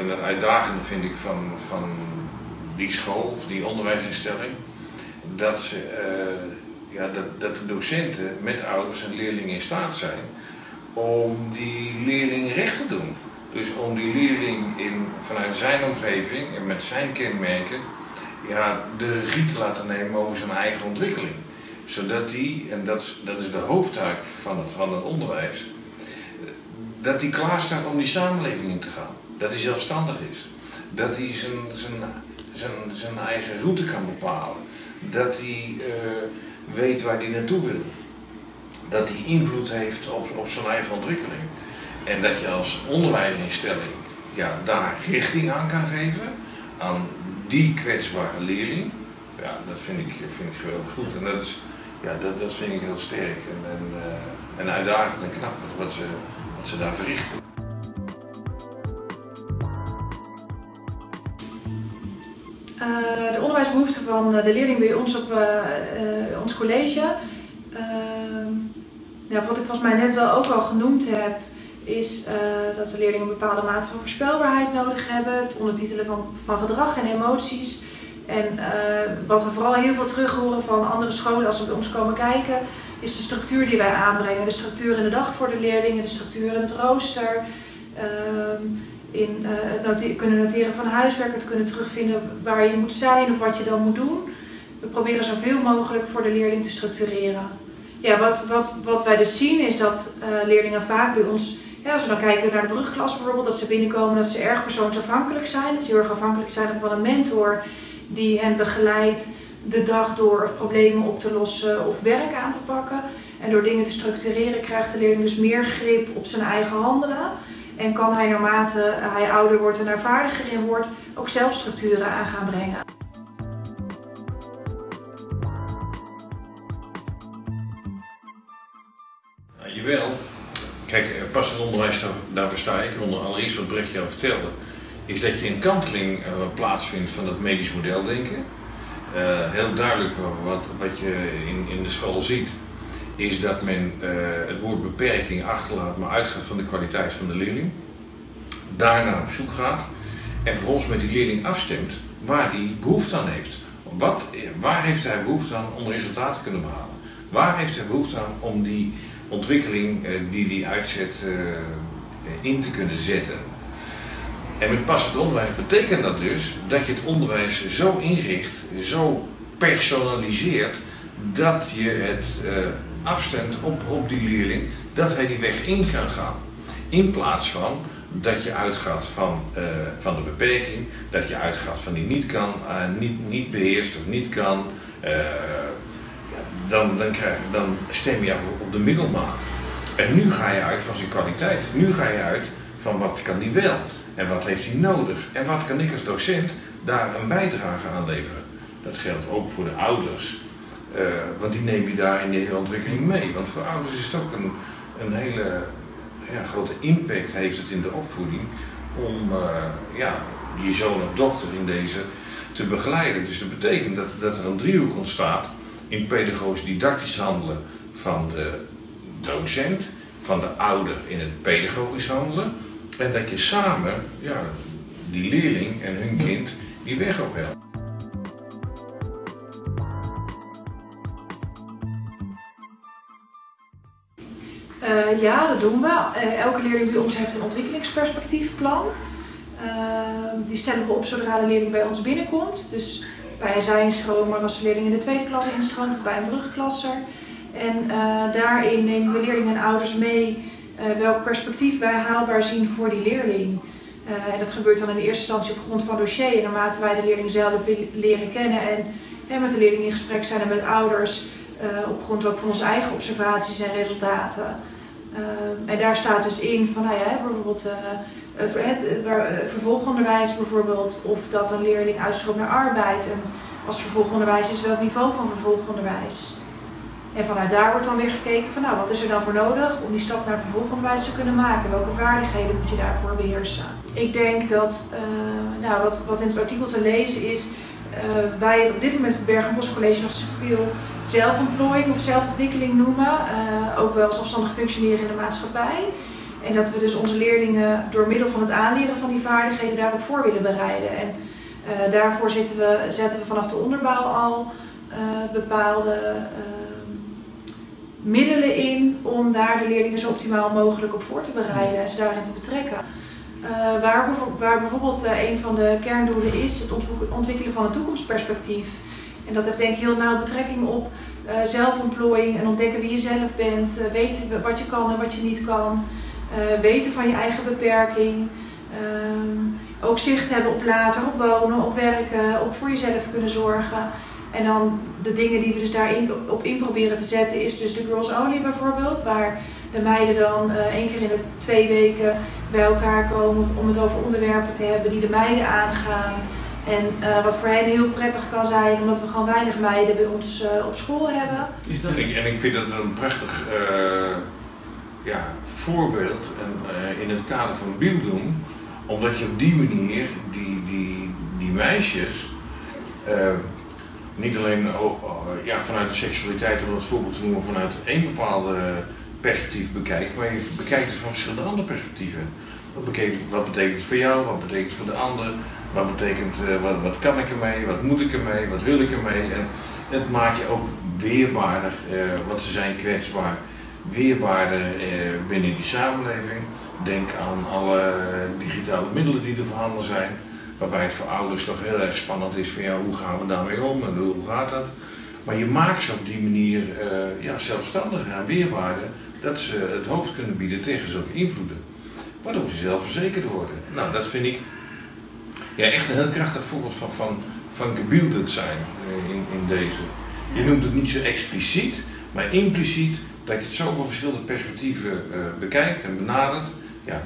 en het uitdagende vind ik van, van die school of die onderwijsinstelling, dat, ze, uh, ja, dat, dat de docenten met ouders en leerlingen in staat zijn om die leerling recht te doen. Dus om die leerling in, vanuit zijn omgeving en met zijn kenmerken ja, de regie te laten nemen over zijn eigen ontwikkeling. Zodat hij, en dat is, dat is de hoofdtaak van het, van het onderwijs, dat hij klaar staat om die samenleving in te gaan. Dat hij zelfstandig is. Dat hij zijn, zijn, zijn, zijn eigen route kan bepalen. Dat hij uh, weet waar hij naartoe wil. Dat hij invloed heeft op, op zijn eigen ontwikkeling. En dat je als onderwijsinstelling ja, daar richting aan kan geven. Aan die kwetsbare leerling. Ja, dat vind ik, vind ik geweldig goed. En dat, is, ja, dat, dat vind ik heel sterk. En, en, uh, en uitdagend en knap wat ze, wat ze daar verrichten. De onderwijsbehoeften van de leerling bij ons op uh, ons college. Ehm, wat ik volgens mij net wel ook al genoemd heb, is dat de leerlingen een bepaalde mate van voorspelbaarheid nodig hebben. Het ondertitelen van, van gedrag en emoties. En wat we vooral heel veel terug horen van andere scholen als ze bij ons komen kijken, is de structuur die wij aanbrengen. De structuur in de dag voor de leerlingen, de structuur in het rooster. Ehm, in uh, het kunnen noteren van huiswerk, het kunnen terugvinden waar je moet zijn of wat je dan moet doen. We proberen zoveel mogelijk voor de leerling te structureren. Ja, wat, wat, wat wij dus zien is dat uh, leerlingen vaak bij ons, als we dan kijken naar de brugklas bijvoorbeeld, dat ze binnenkomen dat ze erg persoonsafhankelijk zijn. Dat ze heel erg afhankelijk zijn van een mentor die hen begeleidt de dag door of problemen op te lossen of werk aan te pakken. En door dingen te structureren krijgt de leerling dus meer grip op zijn eigen handelen. En kan hij naarmate hij ouder wordt en er vaardiger in wordt, ook zelf structuren aan gaan brengen. Nou, jawel. Kijk, passend onderwijs, daar versta ik onder allereerst wat Brechtje al vertelde, is dat je een kanteling uh, plaatsvindt van het medisch modeldenken. Uh, heel duidelijk wat, wat je in, in de school ziet, is dat men uh, het woord beperking achterlaat, maar uitgaat van de kwaliteit van de leerling. Daarna op zoek gaat en vervolgens met die leerling afstemt waar die behoefte aan heeft. Wat, waar heeft hij behoefte aan om resultaten te kunnen behalen? Waar heeft hij behoefte aan om die ontwikkeling uh, die hij uitzet in te kunnen zetten? En met passend onderwijs betekent dat dus dat je het onderwijs zo inricht, zo personaliseert, dat je het afstemt op, op die leerling, dat hij die weg in kan gaan. In plaats van dat je uitgaat van, uh, van de beperking, dat je uitgaat van die niet kan, uh, niet, niet beheerst of niet kan, ja, dan, dan, krijg, dan stem je op de middelmaat. En nu ga je uit van zijn kwaliteit. Nu ga je uit van wat kan die wel en wat heeft hij nodig en wat kan ik als docent daar een bijdrage aan leveren. Dat geldt ook voor de ouders, want die neem je daar in de hele ontwikkeling mee. Want voor ouders is het ook een, een hele ja, grote impact heeft het in de opvoeding om uh, ja, je zoon of dochter in deze te begeleiden. Dus dat betekent dat, dat er een driehoek ontstaat in pedagogisch didactisch handelen van de docent, van de ouder in het pedagogisch handelen en dat je samen ja, die leerling en hun kind die weg op. Uh, ja, dat doen we. Uh, elke leerling bij ons heeft een ontwikkelingsperspectiefplan. Uh, die stellen we op zodra de leerling bij ons binnenkomt. Dus bij een zijinstroom, maar als de leerling in de tweede klas instroomt bij een brugklasser. En daarin nemen we leerlingen en ouders mee welk perspectief wij haalbaar zien voor die leerling. en dat gebeurt dan in de eerste instantie op grond van dossier. En naarmate wij de leerling zelf leren kennen en, en met de leerling in gesprek zijn en met ouders, op grond ook van onze eigen observaties en resultaten. Uh, en daar staat dus in van, nou ja, bijvoorbeeld uh, het, vervolgonderwijs bijvoorbeeld, of dat een leerling uitstroomt naar arbeid. En als vervolgonderwijs is welk niveau van vervolgonderwijs. En vanuit daar wordt dan weer gekeken van, nou, wat is er dan voor nodig om die stap naar vervolgonderwijs te kunnen maken? Welke vaardigheden moet je daarvoor beheersen? Ik denk dat, nou, wat, wat in het artikel te lezen is, wij het op dit moment Bergen College nog zoveel zelfontplooiing of zelfontwikkeling noemen, uh, ook wel zelfstandig functioneren in de maatschappij. En dat we dus onze leerlingen door middel van het aanleren van die vaardigheden daarop voor willen bereiden. En uh, daarvoor zetten we, zetten we vanaf de onderbouw al bepaalde uh, middelen in om daar de leerlingen zo optimaal mogelijk op voor te bereiden en ze daarin te betrekken. Waar, waar, bijvoorbeeld een van de kerndoelen is het ontwikkelen van een toekomstperspectief. En dat heeft denk ik heel nauw betrekking op zelfontplooiing en ontdekken wie je zelf bent, weten wat je kan en wat je niet kan. Uh, weten van je eigen beperking. Uh, ook zicht hebben op later, op wonen, op werken, op voor jezelf kunnen zorgen. En dan de dingen die we dus daarin op in proberen te zetten is dus de Girls Only bijvoorbeeld. Waar de meiden dan uh, één keer in de twee weken bij elkaar komen om het over onderwerpen te hebben die de meiden aangaan. En uh, wat voor hen heel prettig kan zijn, omdat we gewoon weinig meiden bij ons uh, op school hebben. En ik, en ik vind dat een prachtig ja, voorbeeld en, uh, in het kader van Bibeldoen, omdat je op die manier die, die, die meisjes uh, niet alleen uh, ja, vanuit de seksualiteit, om het voorbeeld te noemen, vanuit één bepaalde perspectief bekijkt, maar je bekijkt het van verschillende andere perspectieven. Wat betekent, wat betekent het voor jou, wat betekent het voor de ander, wat betekent, wat, wat kan ik ermee, wat moet ik ermee, wat wil ik ermee. En het maakt je ook weerbaarder, want ze zijn kwetsbaar weerbaarder eh, binnen die samenleving. Denk aan alle digitale middelen die er voorhanden zijn. Waarbij het voor ouders toch heel erg spannend is van ja, hoe gaan we daarmee om en hoe gaat dat. Maar je maakt ze op die manier uh, ja, zelfstandiger en weerbaarder dat ze het hoofd kunnen bieden tegen zulke invloeden. Waardoor ze zelfverzekerd worden. Nou, dat vind ik ja, echt een heel krachtig voorbeeld van, van, van zijn eh, in, in deze. Je noemt het niet zo expliciet, maar impliciet dat je het zo van verschillende perspectieven uh, bekijkt en benadert, ja,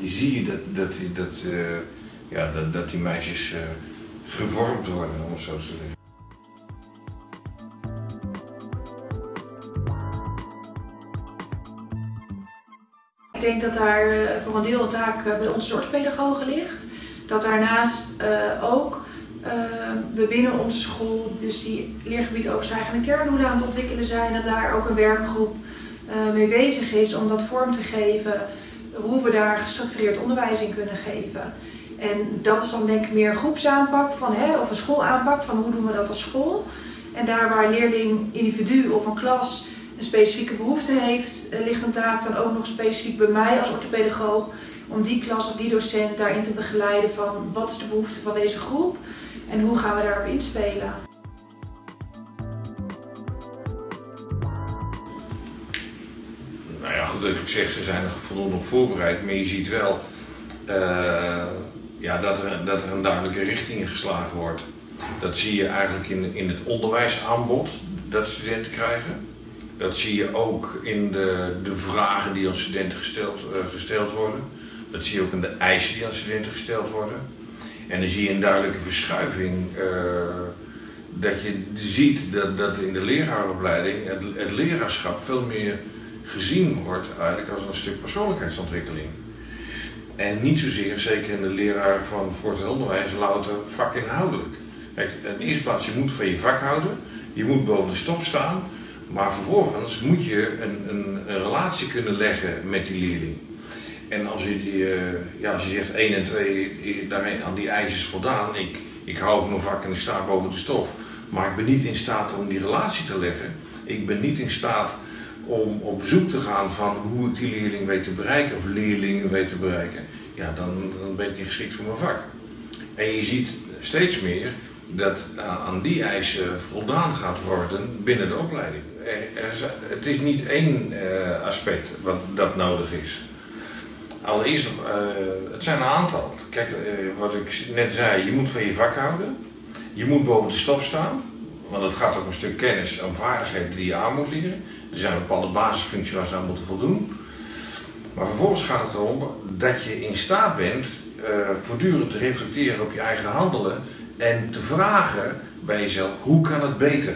je zie je dat, dat, dat, uh, ja, dat, dat die meisjes uh, gevormd worden, om zo te zeggen. Ik denk dat daar voor een deel een taak bij onze zorgpedagogen ligt. Dat daarnaast ook we binnen onze school dus die leergebied ook zijn eigen kerndoelen aan het ontwikkelen zijn en daar ook een werkgroep mee bezig is om dat vorm te geven, hoe we daar gestructureerd onderwijs in kunnen geven. En dat is dan denk ik meer een groepsaanpak van, hè, of een schoolaanpak van hoe doen we dat als school. En daar waar een leerling, individu of een klas een specifieke behoefte heeft, eh, ligt een taak dan ook nog specifiek bij mij als orthopedagoog om die klas of die docent daarin te begeleiden van wat is de behoefte van deze groep en hoe gaan we daarop inspelen. Nou ja, goed dat ik zeg, ze zijn er voldoende op voorbereid, maar je ziet wel uh, ja, dat, er, dat er een duidelijke richting in geslagen wordt. Dat zie je eigenlijk in, in het onderwijsaanbod dat studenten krijgen. Dat zie je ook in de, de vragen die aan studenten gesteld, uh, gesteld worden. Dat zie je ook in de eisen die aan studenten gesteld worden. En dan zie je een duidelijke verschuiving. Uh, dat je ziet dat, dat in de leraaropleiding het, het leraarschap veel meer gezien wordt eigenlijk als een stuk persoonlijkheidsontwikkeling. En niet zozeer, zeker in de leraar van voortgezet onderwijs, louter vakinhoudelijk. Kijk, in eerste plaats, je moet van je vak houden, je moet boven de stop staan, maar vervolgens moet je een, een, een relatie kunnen leggen met die leerling. En als je, die, uh, ja, als je zegt 1 en 2 daarmee aan die eisen is voldaan, ik, ik hou van mijn vak en ik sta boven de stof, maar ik ben niet in staat om die relatie te leggen. Ik ben niet in staat om op zoek te gaan van hoe ik die leerling weet te bereiken of leerlingen weet te bereiken, ja, dan, dan ben ik niet geschikt voor mijn vak. En je ziet steeds meer dat aan die eisen voldaan gaat worden binnen de opleiding. Er, er, het is niet één uh, aspect wat dat nodig is. Allereerst, uh, het zijn een aantal. Kijk, wat ik net zei, je moet van je vak houden. Je moet boven de stof staan. Want het gaat ook een stuk kennis en vaardigheden die je aan moet leren. Er zijn bepaalde basisfuncties waar ze aan moeten voldoen. Maar vervolgens gaat het erom dat je in staat bent uh, voortdurend te reflecteren op je eigen handelen en te vragen bij jezelf, hoe kan het beter?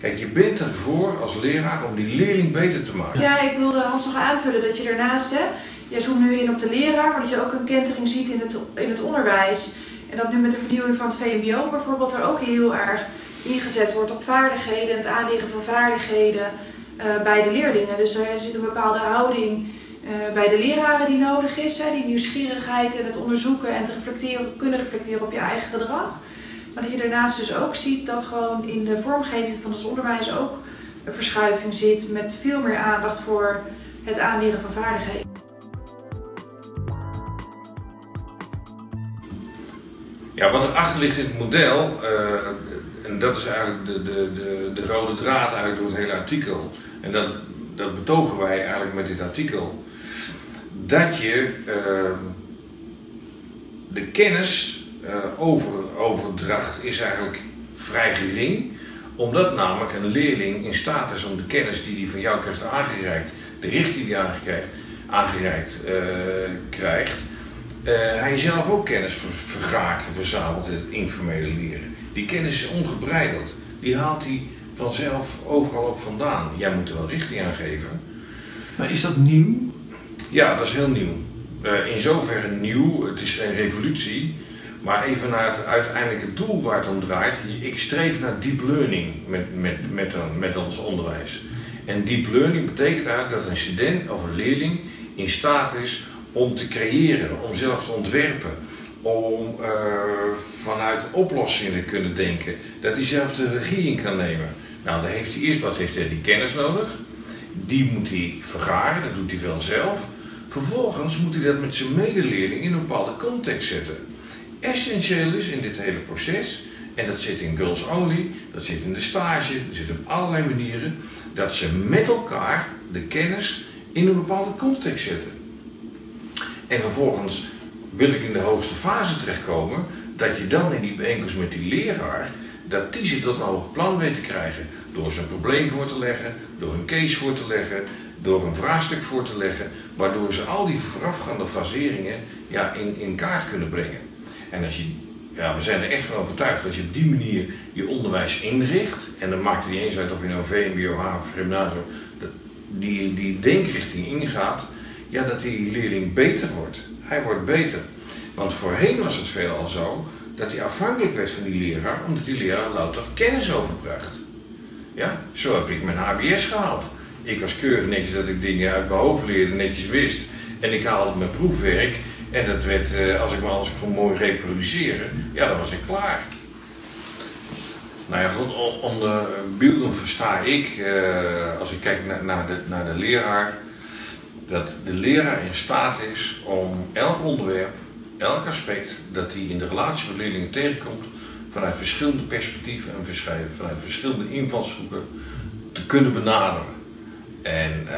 Kijk, je bent ervoor als leraar om die leerling beter te maken. Ja, ik wilde Hans nog aanvullen dat je daarnaast, hè, jij zoomt nu in op de leraar, maar dat je ook een kentering ziet in het, in het onderwijs. En dat nu met de vernieuwing van het VMBO bijvoorbeeld er ook heel erg ingezet wordt op vaardigheden, het aanleren van vaardigheden bij de leerlingen. Dus er zit een bepaalde houding uh, bij de leraren die nodig is, die nieuwsgierigheid en het onderzoeken en te reflecteren, kunnen reflecteren op je eigen gedrag. Maar dat je daarnaast dus ook ziet dat gewoon in de vormgeving van het onderwijs ook een verschuiving zit met veel meer aandacht voor het aanleren van vaardigheden. Ja, wat erachter ligt in het model, uh, en dat is eigenlijk de, de, de, de rode draad eigenlijk door het hele artikel. En dat, dat betogen wij eigenlijk met dit artikel. Dat je uh, de kennis uh, over, overdracht is eigenlijk vrij gering. Omdat namelijk een leerling in staat is om de kennis die hij van jou krijgt aangereikt, de richting die hij aangereikt krijgt, uh, hij zelf ook kennis vergaart en verzamelt in het informele leren. Die kennis is ongebreideld. Die haalt hij vanzelf overal ook vandaan. Jij moet er wel richting aan geven. Maar is dat nieuw? Ja, dat is heel nieuw. Uh, in zoverre nieuw, het is een revolutie. Maar even naar het uiteindelijke doel waar het om draait. Ik streef naar deep learning met, met, met, met ons onderwijs. En deep learning betekent eigenlijk dat een student of een leerling in staat is om te creëren, om zelf te ontwerpen, om uh, vanuit oplossingen te kunnen denken, dat hij zelf de regie in kan nemen. Nou, dan heeft hij eerst wat heeft hij die kennis nodig, die moet hij vergaren, dat doet hij wel zelf. Vervolgens moet hij dat met zijn medeleerling in een bepaalde context zetten. Essentieel is in dit hele proces, en dat zit in Girls Only, dat zit in de stage, dat zit op allerlei manieren, dat ze met elkaar de kennis in een bepaalde context zetten. En vervolgens wil ik in de hoogste fase terechtkomen, dat je dan in die bijeenkomst met die leraar, dat die ze tot een hoger plan weet te krijgen. Door zijn probleem voor te leggen, door een case voor te leggen, door een vraagstuk voor te leggen, waardoor ze al die voorafgaande faseringen ja, in, in kaart kunnen brengen. En als je, ja, we zijn er echt van overtuigd dat je op die manier je onderwijs inricht, en dan maakt niet eens uit of je nou VMBO, HAVO of gymnasium, die, die denkrichting ingaat, ja, dat die leerling beter wordt. Hij wordt beter. Want voorheen was het veelal zo dat hij afhankelijk werd van die leraar, omdat die leraar louter kennis overbracht. Ja, zo heb ik mijn HBS gehaald. Ik was keurig netjes dat ik dingen uit mijn hoofd leerde, netjes wist. En ik haalde mijn proefwerk en dat werd, eh, als ik als ik van mooi reproduceren, ja, dan was ik klaar. Nou ja, goed, onder beelden versta ik, uh, als ik kijk naar, naar de leraar, dat de leraar in staat is om elk onderwerp, elk aspect dat hij in de relatie met leerlingen tegenkomt, vanuit verschillende perspectieven en vanuit verschillende invalshoeken te kunnen benaderen. En uh,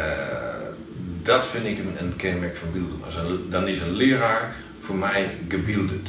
dat vind ik een, een kenmerk van beelden. Dan is een leraar voor mij gebeelderd.